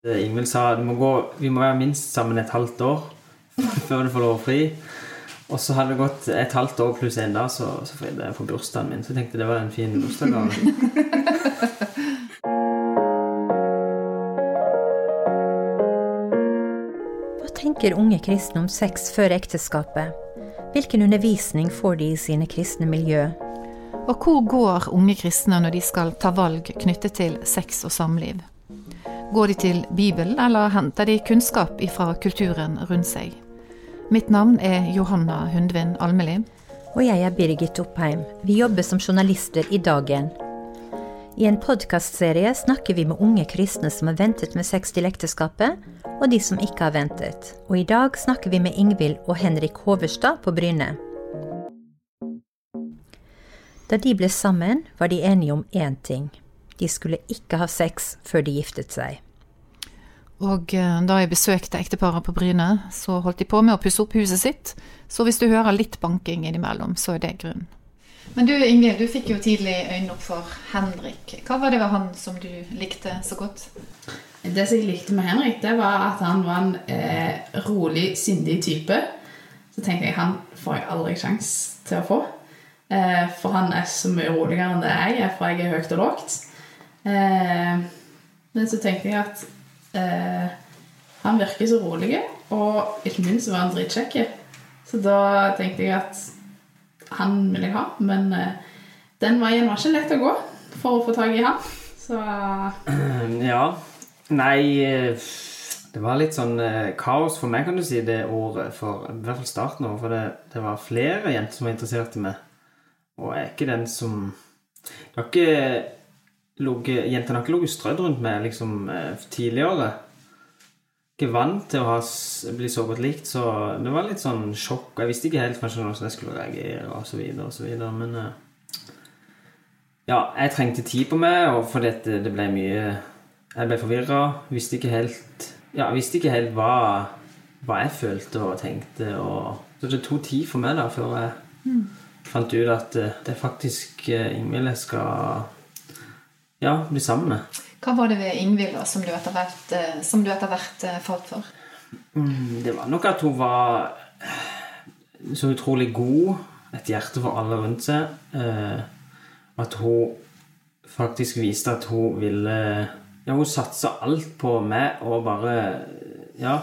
Det Ingvild sa du må gå, vi må være minst sammen et halvt år før du får lov å fri. Og så hadde det gått et halvt år pluss en dag, så, så fridde jeg på bursdagen min. Så jeg tenkte det var en fin bursdagsgave. Hva tenker unge kristne om sex før ekteskapet? Hvilken undervisning får de i sine kristne miljø? Og hvor går unge kristne når de skal ta valg knyttet til sex og samliv? Går de til Bibelen, eller henter de kunnskap fra kulturen rundt seg? Mitt navn er Johanna Hundvin Almelid. Og jeg er Birgit Oppheim. Vi jobber som journalister i Dagen. I en podkastserie snakker vi med unge kristne som har ventet med sex til ekteskapet, og de som ikke har ventet. Og i dag snakker vi med Ingvild og Henrik Hoverstad på Bryne. Da de ble sammen, var de enige om én ting. De skulle ikke ha sex før de giftet seg. Og eh, da jeg besøkte ekteparet på Bryne, så holdt de på med å pusse opp huset sitt. Så hvis du hører litt banking innimellom, så er det grunnen. Men du Ingvild, du fikk jo tidlig øynene opp for Henrik. Hva var det ved han som du likte så godt? Det som jeg likte med Henrik, det var at han var en eh, rolig, sindig type. Så tenkte jeg han får jeg aldri sjanse til å få. Eh, for han er så mye roligere enn det jeg er, for jeg er høyt og lågt. Eh, men så tenkte jeg at eh, han virker så rolig, og ikke minst var han dritkjekk. Så da tenkte jeg at han vil jeg ha, men eh, den veien var ikke lett å gå for å få tak i han. Så Ja. Nei eh, Det var litt sånn eh, kaos for meg, kan du si, det året. For, I hvert fall starten av. For det, det var flere jenter som var interessert i meg. Og jeg er ikke den som Det var ikke ligget Jentene har ikke ligget strødd rundt meg liksom eh, tidligere. Ikke vant til å ha, bli så godt likt, så det var litt sånn sjokk. Jeg visste ikke helt kanskje hvordan jeg skulle reagere, og så videre, og så videre. Men eh, ja, jeg trengte tid på meg, og fordi det det ble mye Jeg ble forvirra. Visste ikke helt Ja, visste ikke helt hva, hva jeg følte og tenkte. Og, så det tok tid for meg da før jeg fant ut at eh, det er faktisk Ingvild jeg skal ja, bli sammen med. Hva var det ved Ingvild som du etter hvert, eh, som du etter hvert eh, falt for? Mm, Det var nok at hun var så utrolig god. Et hjerte for alle rundt seg. Eh, At hun faktisk viste at hun ville Ja, hun satsa alt på meg og bare Ja.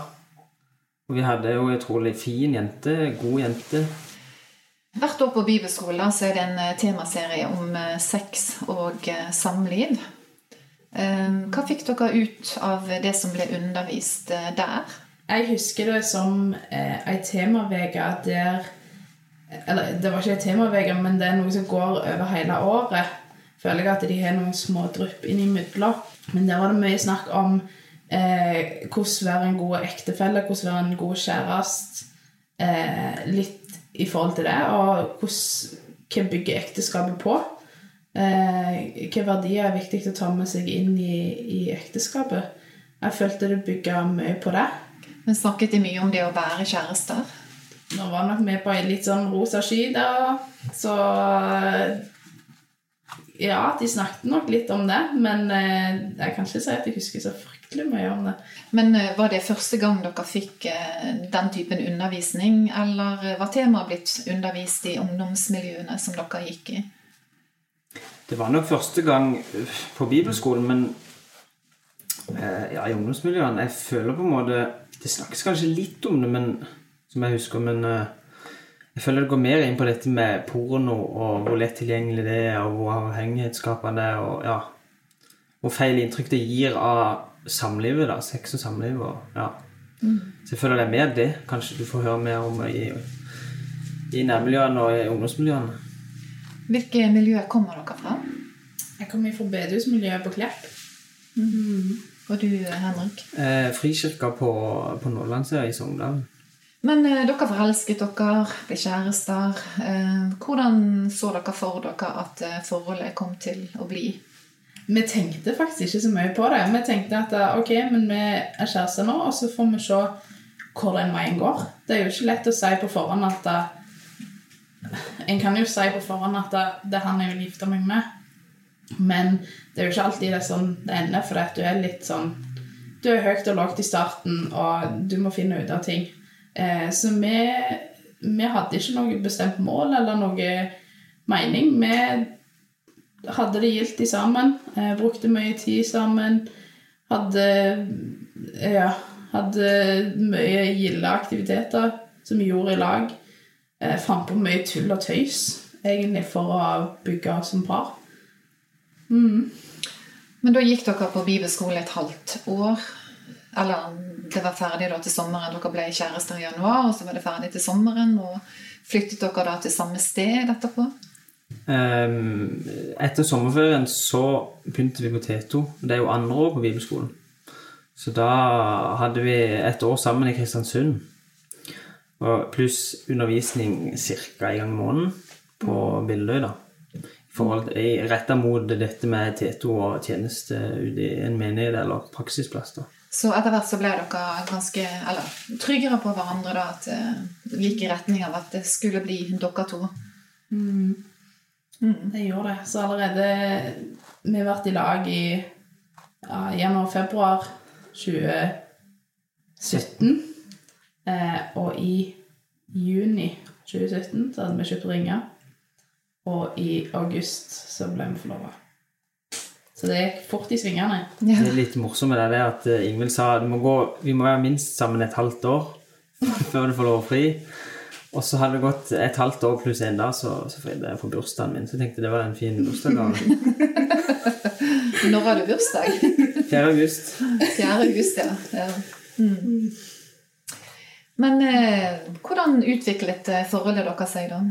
Og vi hadde jo en utrolig fin jente. God jente. Hvert år på bibelskolen så er det en eh, temaserie om eh, sex og eh, samliv. Hva fikk dere ut av det som ble undervist der? jeg husker det som eh, ei temaveke der Eller det var ikke ei temaveke, men det er noe som går over hele året. Føler jeg at de har noen små drypp innimellom. Men der var det mye snakk om eh, hvordan være en god ektefelle, hvordan være en god kjæreste. Eh, litt i forhold til det, og hva bygger ekteskapet på. Eh, hvilke verdier er viktig å ta med seg inn i, i ekteskapet. Jeg følte det bygga mye på det. Men snakket de mye om det å være kjærester? Nå var nok vi på en litt sånn rosa sky der, så Ja, de snakket nok litt om det, men eh, jeg kan ikke si at jeg husker så fryktelig mye om det. Men eh, var det første gang dere fikk eh, den typen undervisning, eller var temaet blitt undervist i ungdomsmiljøene som dere gikk i? Det var nok første gang på bibelskolen, men eh, ja, i ungdomsmiljøene Jeg føler på en måte Det snakkes kanskje litt om det, men, som jeg husker, men eh, jeg føler det går mer inn på dette med porno og hvor lett tilgjengelig det er, og hvor avhengighetsskapende det er, og ja Hvor feil inntrykk det gir av samlivet, da. Sex og samliv og ja. Så jeg føler det er mer det kanskje du får høre mer om i, i nærmiljøene og i ungdomsmiljøene. Hvilke miljøer kommer dere fra? Jeg kommer fra bedehusmiljøet på Klepp. Og du, Henrik? Eh, frikirka på, på Nordlandsøya i Sogndal. Men eh, dere forelsket dere, ble kjærester. Eh, hvordan så dere for dere at eh, forholdet kom til å bli? Vi tenkte faktisk ikke så mye på det. Vi tenkte at eh, ok, men vi er kjærester nå, og så får vi se hvor den veien går. Det er jo ikke lett å si på forhånd at eh, En kan jo si på forhånd at det, det er han jeg vil gifte meg med, men det er jo ikke alltid det er sånn det ender, for at du er litt sånn Du er høyt og lavt i starten, og du må finne ut av ting. Eh, så vi, vi hadde ikke noe bestemt mål eller noe mening. Vi hadde det gildt sammen, eh, brukte mye tid sammen. Hadde ja, hadde mye gilde aktiviteter som vi gjorde i lag. Eh, Fant på mye tull og tøys, egentlig, for å bygge som par. Men da gikk dere på bibelskole et halvt år. Eller det var ferdig da til sommeren. Dere ble kjærester i januar, og så var det ferdig til sommeren. Og flyttet dere da til samme sted etterpå? Ehm, etter sommerferien så begynte vi på T2. Det er jo andre år på bibelskolen. Så da hadde vi et år sammen i Kristiansund. Og pluss undervisning ca. en gang i måneden på Billøy. da. Retta mot dette med T2 og tjeneste ute i en menighet eller praksisplass. da. Så etter hvert så ble dere ganske eller, tryggere på hverandre, da, at det gikk i retning av at det skulle bli dere to. Det gjør det. Så allerede Vi har vært i lag i ja, januar-februar 2017. Eh, og i juni 2017 så hadde vi kjøpt ringer. Og i august så ble vi forlova. Så det gikk fort i svingene. Ja. Det er litt morsomt med det er at eh, Ingvild sa at vi må være minst sammen et halvt år før du får lov å fri. Og så hadde det gått et halvt år pluss en dag, så, så fridde jeg på bursdagen min. Så jeg tenkte det var en fin bursdagsgave. Når har du bursdag? 4. august. 4. august, ja. ja. Mm. Men eh, hvordan utviklet eh, forholdet deres seg da?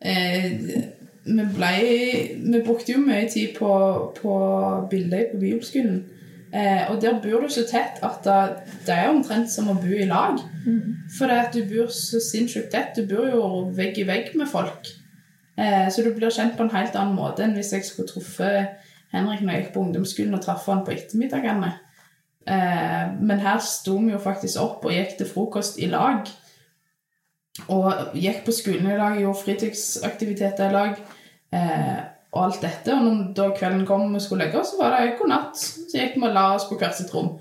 Eh, vi, ble, vi brukte jo mye tid på, på bilder på bibelskolen. Eh, og der bor du så tett at det, er omtrent som å bo i lag. For det at du bor så sinnssykt tett. Du bor jo vegg i vegg med folk. Eh, så du blir kjent på en helt annen måte enn hvis jeg skulle truffet Henrik når jeg gikk på ungdomsskolen og traff han på ettermiddagene. Eh, men her sto vi jo faktisk opp og gikk til frokost i lag. Og gikk på skolen i lag, gjorde fritidsaktiviteter i lag. Eh, og alt dette. Og når da kvelden kom og skulle legge oss, så var det god natt. Så gikk vi og la oss på hvert sitt rom.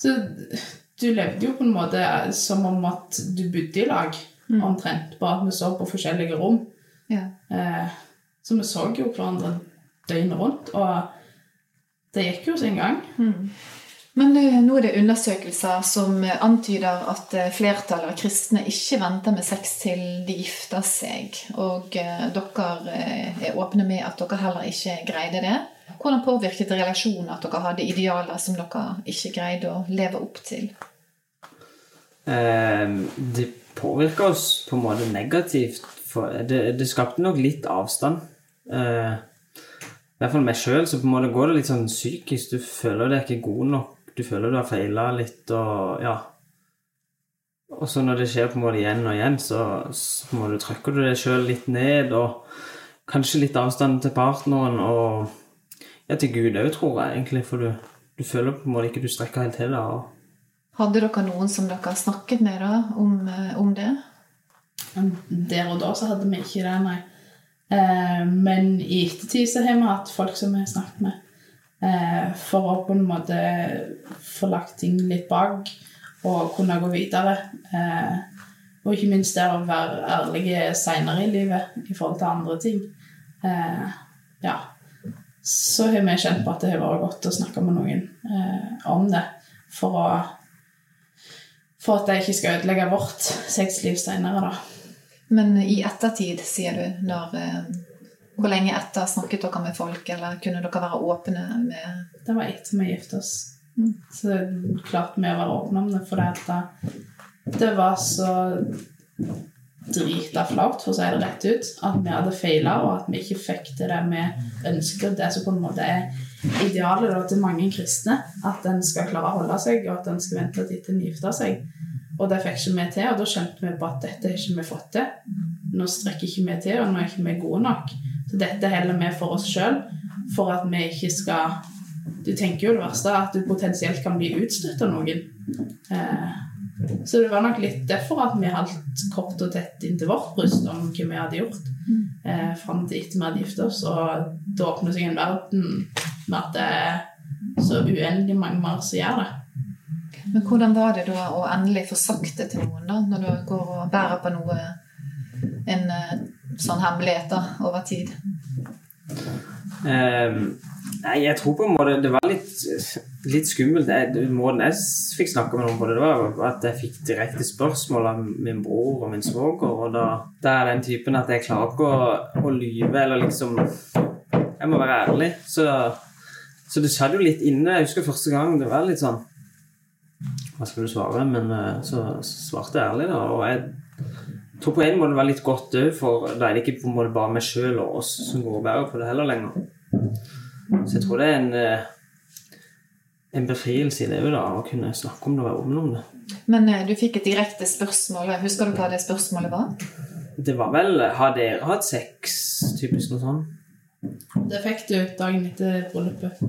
Så du levde jo på en måte som om at du bodde i lag, omtrent. Bare at vi så på forskjellige rom. Ja. Eh, så vi så jo hverandre døgnet rundt. Og det gikk jo sin gang. Men eh, nå er det undersøkelser som eh, antyder at eh, flertallet av kristne ikke venter med sex til de gifter seg. Og dere er åpne med at dere heller ikke greide det. Hvordan påvirket relasjonen at dere hadde idealer som dere ikke greide å leve opp til? Det påvirka oss på en måte negativt. Det, det skapte nok litt avstand. Eh, I hvert fall meg sjøl, så på en måte går det litt sånn psykisk. Du føler deg ikke god nok. Du føler du har feila litt, og ja. Og så når det skjer på en måte igjen og igjen, så, så du, trykker du deg sjøl litt ned. Og kanskje litt avstand til partneren og ja, til Gud òg, tror jeg egentlig. For du, du føler på en måte ikke du strekker helt til det. Hadde dere noen som dere har snakket med da, om, eh, om det? Der og da så hadde vi ikke det, nei. Eh, men i ettertid så har vi hatt folk som vi har snakket med. Eh, for å på en måte få lagt ting litt bak og kunne gå videre. Eh, og ikke minst det å være ærlige seinere i livet i forhold til andre ting. Eh, ja. Så har vi kjent på at det har vært godt å snakke med noen om det. For å for at jeg ikke skal ødelegge vårt sexliv seinere, da. Men i ettertid, sier du, når, hvor lenge etter snakket dere med folk, eller kunne dere være åpne med Det var etter vi giftet oss. Mm. Så klarte vi å være åpne om det, for det, det var så drita flaut, for å si det rett ut, at vi hadde feila, og at vi ikke fikk til det vi ønsker. Det som på en måte er idealet da, til mange kristne. At en skal klare å holde seg, og at en skal vente til en gifter seg. Og det fikk ikke vi til, og da skjønte vi på at dette har ikke vi fått til. Nå strekker ikke vi til, og nå er ikke vi gode nok. Så dette holder vi for oss sjøl, for at vi ikke skal Du tenker jo det verste, at du potensielt kan bli utstøtt av noen. Eh, så det var nok litt derfor at vi holdt kort og tett inntil vårt bryst om hva vi hadde gjort. Eh, Fram til etter vi hadde gifta oss. Og det åpner seg en verden med at det er så uendelig mange mer som gjør det. Men hvordan var det da å endelig få sagt det til noen, da, når du går og bærer på noe En eh, sånn hemmelighet da, over tid? Um, nei, jeg tror på en måte det var litt, litt skummelt. Jeg, måten jeg fikk snakke med noen på det, det var at jeg fikk direkte spørsmål av min bror og min svoger. Og da, da er den typen at jeg klarer ikke å, å lyve eller liksom Jeg må være ærlig. Så, så det skjedde jo litt inne. Jeg husker første gang det var litt sånn Hva skal du svare? Men eh, så svarte jeg ærlig, da. Og jeg tror på en måte det var litt godt òg, for da er det ikke på en måte bare meg sjøl og oss som går og bærer på det heller lenger. Så jeg tror det er en, eh, en befrielse i det òg, da, å kunne snakke om det og være åpen om det. Men eh, du fikk et direkte spørsmål. Husker du hva det spørsmålet var? Det var vel Har dere hatt sex? Typisk noe sånt. Det fikk du dagen etter bryllupet.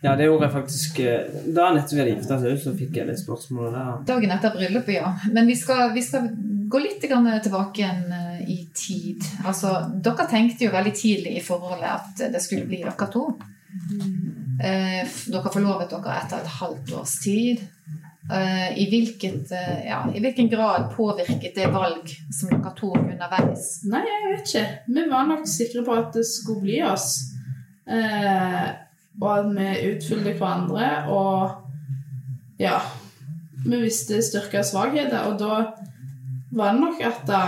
Ja, det gjorde jeg faktisk eh, Da nettopp vi hadde gifta oss, så fikk jeg det spørsmålet der. Dagen etter bryllupet, ja. Men vi skal, vi skal gå litt tilbake igjen eh, i tid. Altså, dere tenkte jo veldig tidlig i forholdet at det skulle bli dere to. Eh, dere forlovet dere etter et halvt års tid. Eh, i, hvilket, ja, I hvilken grad påvirket det valg som dere tok underveis? Nei, jeg vet ikke. Vi var nok sikre på at det skulle bli oss. Eh, og at vi utfylte hverandre. Og ja Vi visste styrker og svakheter, og da var det nok at det,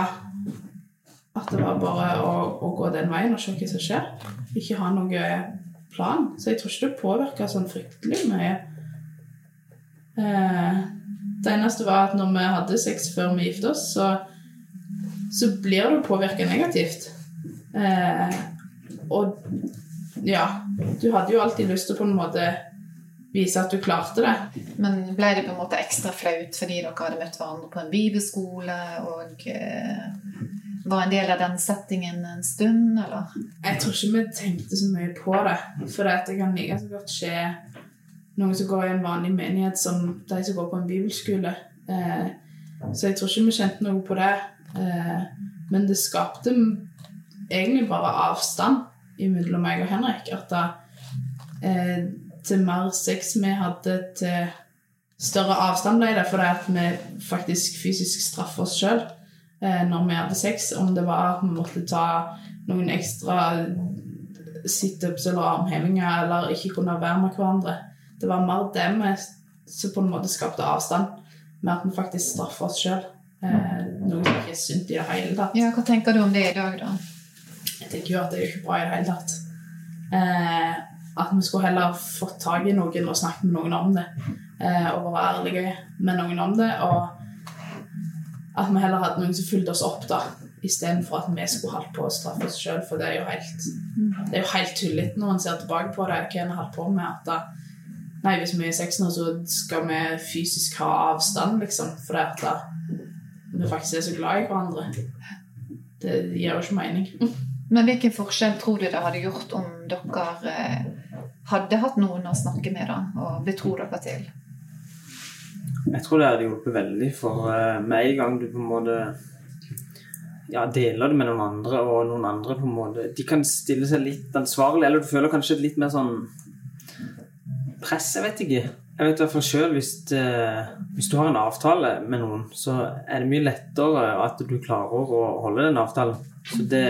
at det var bare å, å gå den veien og se hva som skjer. Ikke ha noen plan. Så jeg tror ikke det påvirka sånn fryktelig mye. Eh, det eneste var at når vi hadde sex før vi giftet oss, så så blir du påvirka negativt. Eh, og ja, du hadde jo alltid lyst til på en måte vise at du klarte det. Men ble det på en måte ekstra flaut fordi dere hadde møtt hverandre på en bibelskole og eh, var en del av den settingen en stund, eller? Jeg tror ikke vi tenkte så mye på det. For det kan like så godt skje noen som går i en vanlig menighet, som de som går på en bibelskole. Eh, så jeg tror ikke vi kjente noe på det. Eh, men det skapte egentlig bare avstand mellom meg og Henrik. At da, eh, til mer sex vi hadde, til større avstand ble det. Fordi at vi faktisk fysisk straffer oss sjøl eh, når vi hadde sex. Om det var at vi måtte ta noen ekstra situps eller armhevinger eller ikke kunne være med hverandre. Det var mer det vi som på en måte skapte avstand, med at vi faktisk straffer oss sjøl. Eh, noe som ikke er sunt i det hele tatt. Ja, hva tenker du om det i dag, da? Jeg tenker jo at det er jo ikke bra i det hele tatt. Eh, at vi skulle heller fått tak i noen og snakket med noen om det. Eh, og være ærlige med noen om det. Og at vi heller hadde noen som fulgte oss opp, da. Istedenfor at vi skulle holdt på å straffe oss sjøl. For det er jo helt Det er jo helt tullete når en ser tilbake på det, hva en har holdt på med. at da, Nei, hvis vi er 16 år, så skal vi fysisk ha avstand, liksom. Fordi at da, vi faktisk er så glad i hverandre. Det gir jo ikke mening. Men hvilken forskjell tror du det hadde gjort om dere eh, hadde hatt noen å snakke med da, og betro dere til? Jeg tror det hadde hjulpet veldig, for eh, med en gang du på en måte ja, deler det med noen andre, og noen andre på en måte De kan stille seg litt ansvarlig, eller du føler kanskje litt mer sånn press, jeg vet ikke. Jeg vet i hvert fall sjøl, hvis, hvis du har en avtale med noen, så er det mye lettere at du klarer å holde den avtalen. Så det,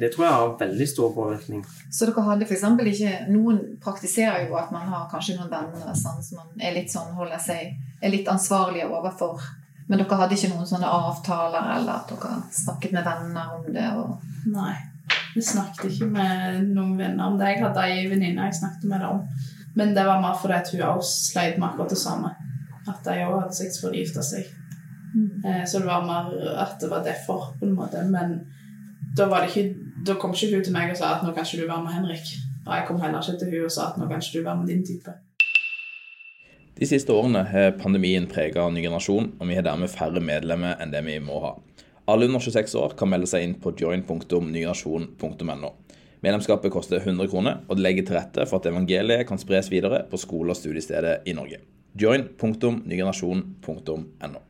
det tror jeg har veldig stor påvirkning. Så dere hadde eksempel ikke Noen praktiserer jo at man har kanskje noen venner sånn, som man er litt sånn holder seg er litt ansvarlige overfor. Men dere hadde ikke noen sånne avtaler, eller at dere snakket med venner om det? Og... Nei. Vi snakket ikke med noen venner om det. Jeg hadde ei venninne jeg snakket med det om. Men det var mer fordi hun også sleit med akkurat det samme. At de òg hadde sex for å gifte seg. Mm. Så det var mer at det var derfor, på en måte. Men da, ikke, da kom ikke hun til meg og sa at nå kan ikke du være med Henrik. Og jeg kom heller ikke til hun og sa at nå kan ikke du være med din type. De siste årene har pandemien prega ny generasjon, og vi har dermed færre medlemmer enn det vi må ha. Alle under 26 år kan melde seg inn på join.nygenerasjon.no. Medlemskapet koster 100 kroner, og det legger til rette for at evangeliet kan spres videre på skole- og studiesteder i Norge. join.nygenerasjon.no.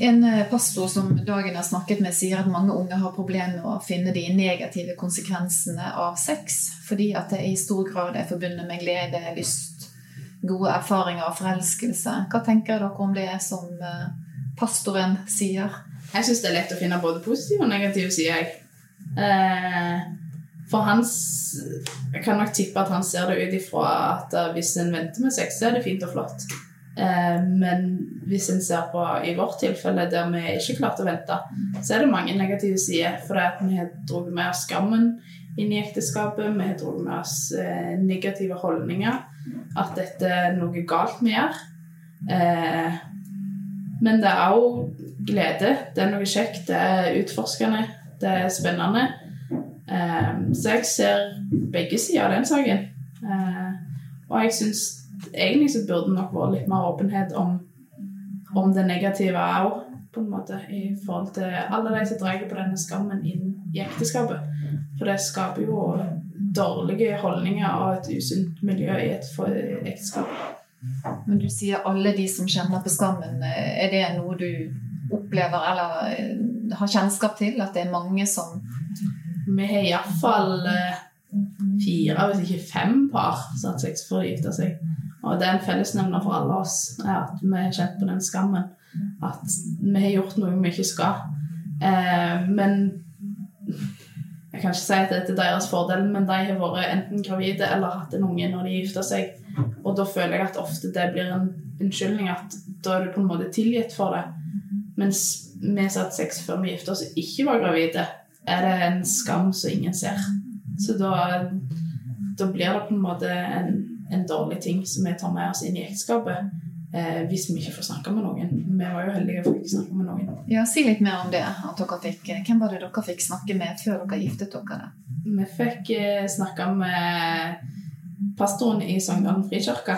En eh, pastor som Dagen har snakket med, sier at mange unge har problemer med å finne de negative konsekvensene av sex, fordi at det i stor grad er forbundet med glede, lyst, gode erfaringer og forelskelse. Hva tenker dere om det som eh, pastoren sier? Jeg syns det er lett å finne både positive og negative sider. jeg. Eh, for hans Jeg kan nok tippe at han ser det ut ifra at hvis en venter med sex, så er det fint og flott. Eh, men hvis en ser på i vårt tilfelle, der vi ikke klarte å vente, så er det mange negative sider. For det at vi har dratt med oss skammen inn i ekteskapet, vi har dratt med oss eh, negative holdninger. At dette er noe galt vi gjør. Eh, men det er òg glede. Det er noe kjekt, det er utforskende, det er spennende. Så jeg ser begge sider av den saken. Og jeg syns egentlig så burde det nok vært litt mer åpenhet om, om det negative òg, på en måte, i forhold til alle de som drar på denne skammen inn i ekteskapet. For det skaper jo dårlige holdninger og et usunt miljø i et ekteskap. Men du sier alle de som kjenner på skammen. eh, Er det noe du opplever eller eh, har kjennskap til? At det er mange som Vi har iallfall fire, hvis ikke fem par som har sex for å gifte seg. Og det er en fellesnevner for alle oss at vi har kjent på den skammen. At vi har gjort noe vi ikke skal. Eh, men jeg kan ikke si at dette er deres fordel, men de har vært enten gravide eller hatt en unge når de gifta seg. Og da føler jeg at ofte det blir en unnskyldning at da er du på en måte tilgitt for det. Mens vi som hadde sex før vi gifta oss ikke var gravide, er det en skam som ingen ser. Så da, da blir det på en måte en, en dårlig ting som vi tar med oss inn i ekteskapet. Eh, hvis vi ikke får snakke med noen. Vi var jo heldige for å ikke snakke med noen. Ja, Si litt mer om det. at dere fikk, Hvem var det dere fikk snakke med før dere giftet dere? Vi fikk eh, snakke med pastoren i Sogndalen frikirke.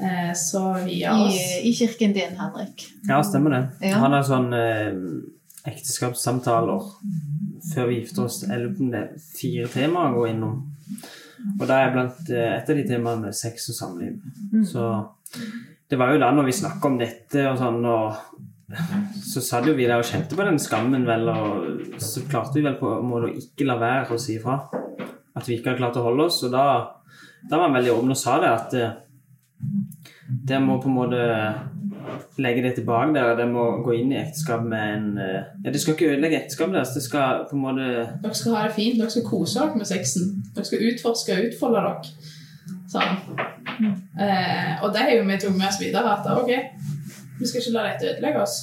Eh, så via I, oss I kirken din, Henrik. Ja, stemmer det. Ja. Han har sånn eh, ekteskapssamtaler før vi gifter oss. Jeg lurer om det er fire temaer å gå innom. Og da er blant eh, et av de temaene sex og samliv. Så det var jo da når vi snakka om dette og sånn, og så satt jo vi der og kjente på den skammen, vel, og så klarte vi vel på en måte å ikke la være å si ifra. At vi ikke hadde klart å holde oss. Og da, da var han veldig åpen og sa det, at eh, det må på en måte legge det tilbake der, og det må gå inn i ekteskap med en eh, Ja, det skal ikke ødelegge ekteskapet deres, det skal på en måte Dere skal ha det fint, dere skal kose dere med sexen. Dere skal utforske og utfolde dere. Sånn. Eh, og det har jo vi tatt med oss videre. At ok, vi skal ikke la dette ødelegge oss.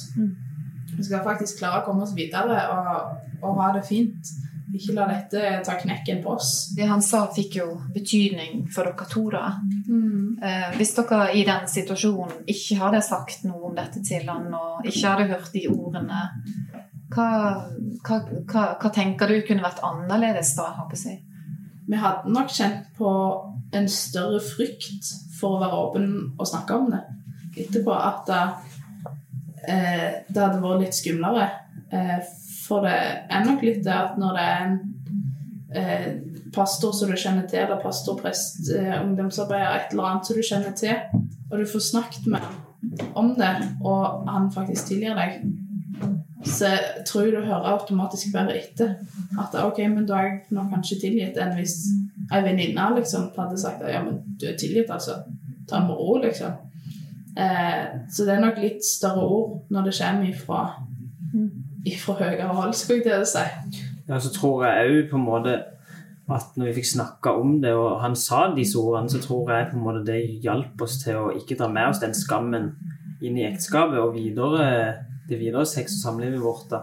Vi skal faktisk klare å komme oss videre og, og ha det fint. Ikke la dette ta knekken på oss. Det han sa, fikk jo betydning for dere to. da. Eh, hvis dere i den situasjonen ikke hadde sagt noe om dette til han, og ikke hadde hørt de ordene, hva, hva, hva, hva tenker du kunne vært annerledes da? håper jeg? Vi hadde nok kjent på en større frykt for å være åpen og snakke om det etterpå. At eh, det hadde vært litt skumlere. Eh, For det er nok litt det at når det er en eh, pastor som du kjenner til, eller pastor, prest, eh, ungdomsarbeider, et eller annet som du kjenner til, og du får snakket med om det, og han faktisk tilgir deg, så tror jeg du hører automatisk bare etter. At ok, men da er jeg nå kanskje tilgitt enn hvis ei venninne liksom hadde sagt at ja, men du er tilgitt, altså. Ta med ro, liksom. Eh, så det er nok litt større ord når det kommer ifra, ifra høyere hold, skulle jeg til å si. Ja, så tror jeg òg på en måte at når vi fikk snakka om det, og han sa disse ordene, så tror jeg på en måte det hjalp oss til å ikke dra med oss den skammen inn i ekteskapet og videre, det videre sex- og samlivet vårt. da.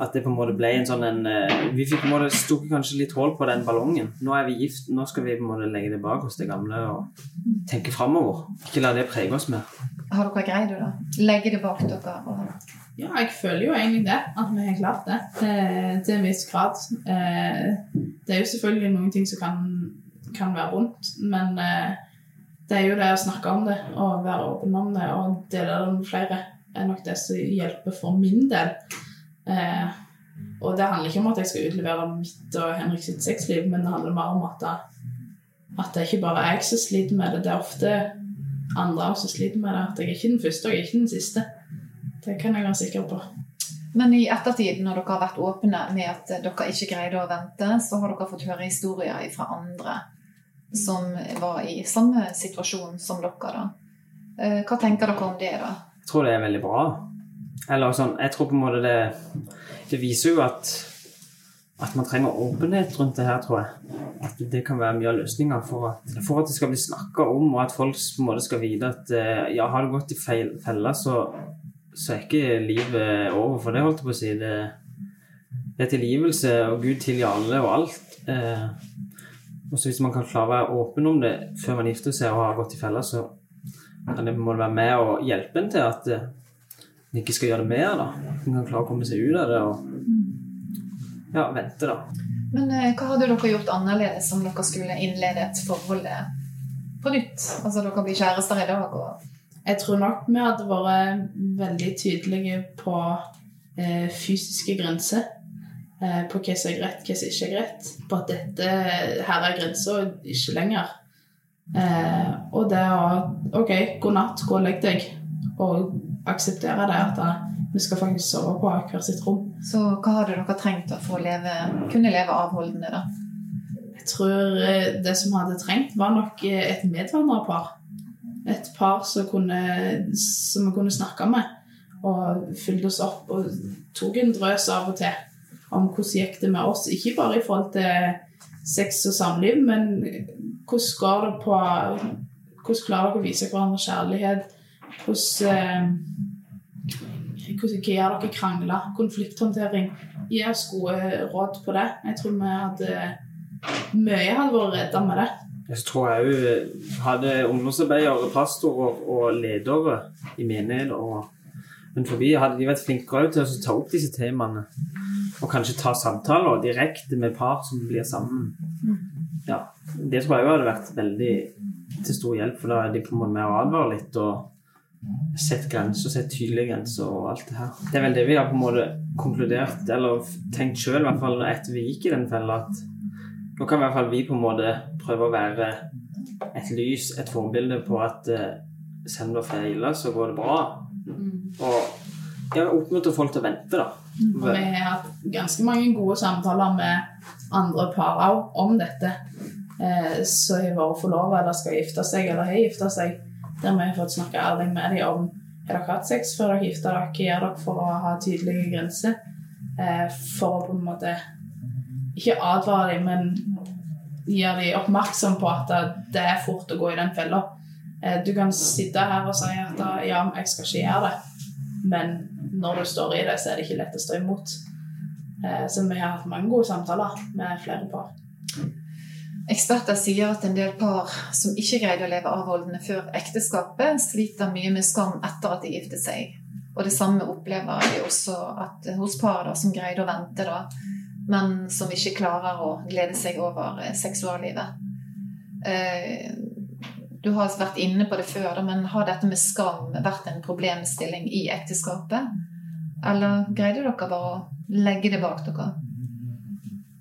At det på en måte ble en sånn en eh, Vi fikk på en måte stukket kanskje litt hull på den ballongen. Nå er vi gift, nå skal vi på en måte legge det bak oss, det gamle, og tenke framover. Ikke la det prege oss mer. Har dere greid det, da? Legge det bak dere? Og... Ja, jeg føler jo egentlig det, at vi har klart det eh, til en viss grad. Eh, det er jo selvfølgelig noen ting som kan, kan være vondt, men eh, det er jo det å snakke om det og være åpen om det og dele det med flere, er nok det som hjelper for min del. Og det handler ikke om at jeg skal utlevere mitt og Henrik sitt sexliv, men det handler mer om at det, at det er ikke bare jeg som sliter med det. Det er ofte andre som sliter med det. At jeg er ikke den første og jeg er ikke den siste. Det kan jeg være sikker på. Men i ettertid, når dere har vært åpne med at dere ikke greide å vente, så har dere fått høre historier fra andre som var i samme situasjon som dere. da. Eh, Hva tenker dere om det, da? Jeg tror det er veldig bra. Eller sånn, jeg tror på en måte det Det viser jo at at man trenger åpenhet rundt det her, tror jeg. At det kan være mye av løsninga for, for at det skal bli snakka om, og at folk på en måte skal vite at eh, ja, har du gått i feil felle, så, så er ikke livet over. For det holdt jeg på å si. Det, det er tilgivelse, og Gud tilgir alle og alt. Eh, og så hvis man kan klare å være åpen om det før man gifter seg og har gått i fella, så kan det må det være med og hjelpe en til at eh, en ikke skal gjøre det mer. da. En kan klare å komme seg ut av det og ja, vente, da. Men eh, hva hadde dere gjort annerledes om dere skulle innlede et forhold på nytt? Altså dere blir kjærester i dag og Jeg tror nok vi hadde vært veldig tydelige på eh, fysiske grenser. Eh, på hva som er greit, hva som ikke er greit. På at dette her er grensa, ikke lenger. Eh, og det å OK, god natt, gå og legg deg. Og akseptere det at eh, vi skal faktisk sove på hver sitt rom. Så hva hadde dere trengt for å leve, kunne leve avholdende, da? Jeg tror eh, det som hadde trengt, var nok eh, et medvandrerpar. Et par som, kunne, som vi kunne snakke med, og fylte oss opp og tok en drøs av og til om hvordan gikk det med oss. Ikke bare i forhold til sex og samliv, men hvordan går det på Hvordan klarer dere å vise hverandre kjærlighet? Hvordan, eh, hvordan gjør dere krangler? Konflikthåndtering? Gi oss gode råd på det. Jeg tror vi hadde mye hadde vært redda med det. Så tror jeg òg hadde ungdomsarbeidere, pastorer og ledere i menighet og men forbi hadde de vært flinkere til å ta opp disse temaene. Og kanskje ta samtaler direkte med par som blir sammen. Ja, Det tror jeg òg hadde vært veldig til stor hjelp, for da er de på en måte med å advare litt og sette grenser, sette tydelige grenser og alt det her. Det er vel det vi har på en måte konkludert, eller tenkt sjøl, i hvert fall etter vi gikk i den fella, at nå kan i hvert fall vi på en måte prøve å være et lys, et forbilde på at uh, selv om det feiler, så går det bra. Og ja, oppmuntre folk til å vente, da. Og vi har hatt ganske mange gode samtaler med andre par òg om dette. Eh, så har vært forlova eller skal gifte seg eller har gifta seg. Der vi har fått snakke ærlig med dem om har dere hatt sex før dere gifta dere. Hva gjør dere for å ha tydelige grenser? Eh, for å på en måte ikke advare dem, men gjøre de oppmerksom på at det er fort å gå i den fella. Eh, du kan sitte her og si at ja, jeg skal ikke gjøre det. Men når du står i det, så er det ikke lett å stå imot. Eh, Så vi har hatt mange gode samtaler med flere par. Eksperter sier at en del par som ikke greide å leve avholdende før ekteskapet, sliter mye med skam etter at de giftet seg. Og det samme opplever vi også at hos par da, som greide å vente, da, men som ikke klarer å glede seg over eh, seksuallivet. Eh, Du har vært inne på det før, men har dette med skam vært en problemstilling i ekteskapet? Eller greide dere bare å legge det bak dere?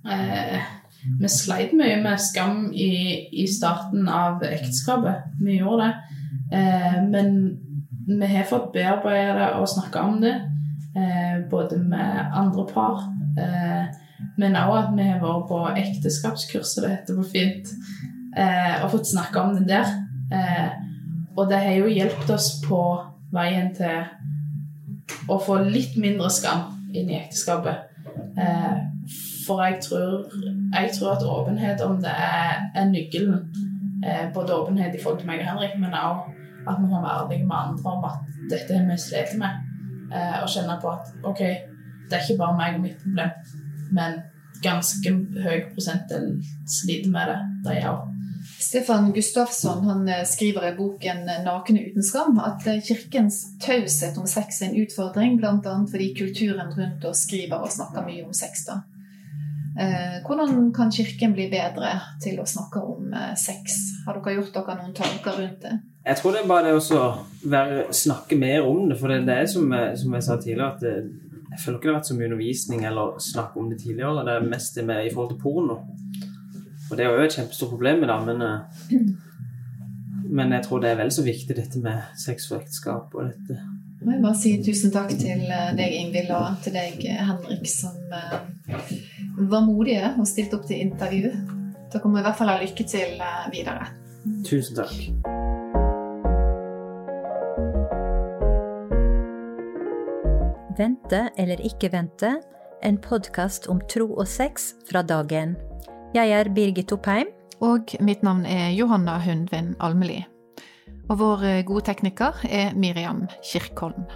Eh, vi sleit mye med skam i, i starten av ekteskapet. Vi gjorde det. Eh, men vi har fått bearbeide og snakke om det, eh, både med andre par. Eh, men òg at vi har vært på ekteskapskurset, det heter på fint, eh, og fått snakke om det der. Eh, og det har jo hjulpet oss på veien til å få litt mindre skam inn i ekteskapet. Eh, for jeg tror, jeg tror, at åpenhet om det er, er nøkkelen. Eh, både åpenhet i forhold til meg og Henrik, men òg at vi må være ærlige med andre om at dette har vi slitt med. Eh, og kjenne på at OK, det er ikke bare meg og mitt problem, men ganske høy prosentdel sliter med det, de òg. Stefan Gustafsson han eh, skriver i boken 'Nakne uten skam' at eh, kirkens taushet om sex er en utfordring, bl.a. fordi kulturen rundt oss skriver og snakker mye om sex. da. Eh, hvordan kan Kirken bli bedre til å snakke om sex? Har dere gjort dere noen tanker rundt det? Jeg tror det er bare det å snakke mer om det. For det, det er som, som, jeg sa tidligere, at det, jeg føler ikke det har vært så mye undervisning eller snakk om det tidligere. Det er mest det med i forhold til porno. Og det er jo et kjempestort problem med det, men, eh, men jeg tror det er vel så viktig dette med sex og ekteskap og dette. Jeg bare si tusen takk til deg, Ingvild, og til deg, Henrik, som var modige og stilte opp til intervju. Dere må i hvert fall ha lykke til eh, videre. Tusen takk. Vente eller ikke vente, en podkast om tro og sex fra dagen. Jeg er Birgit Oppheim. Og mitt navn er Johanna Hundvin Almelid. Og vår gode tekniker er Miriam Kirkholm.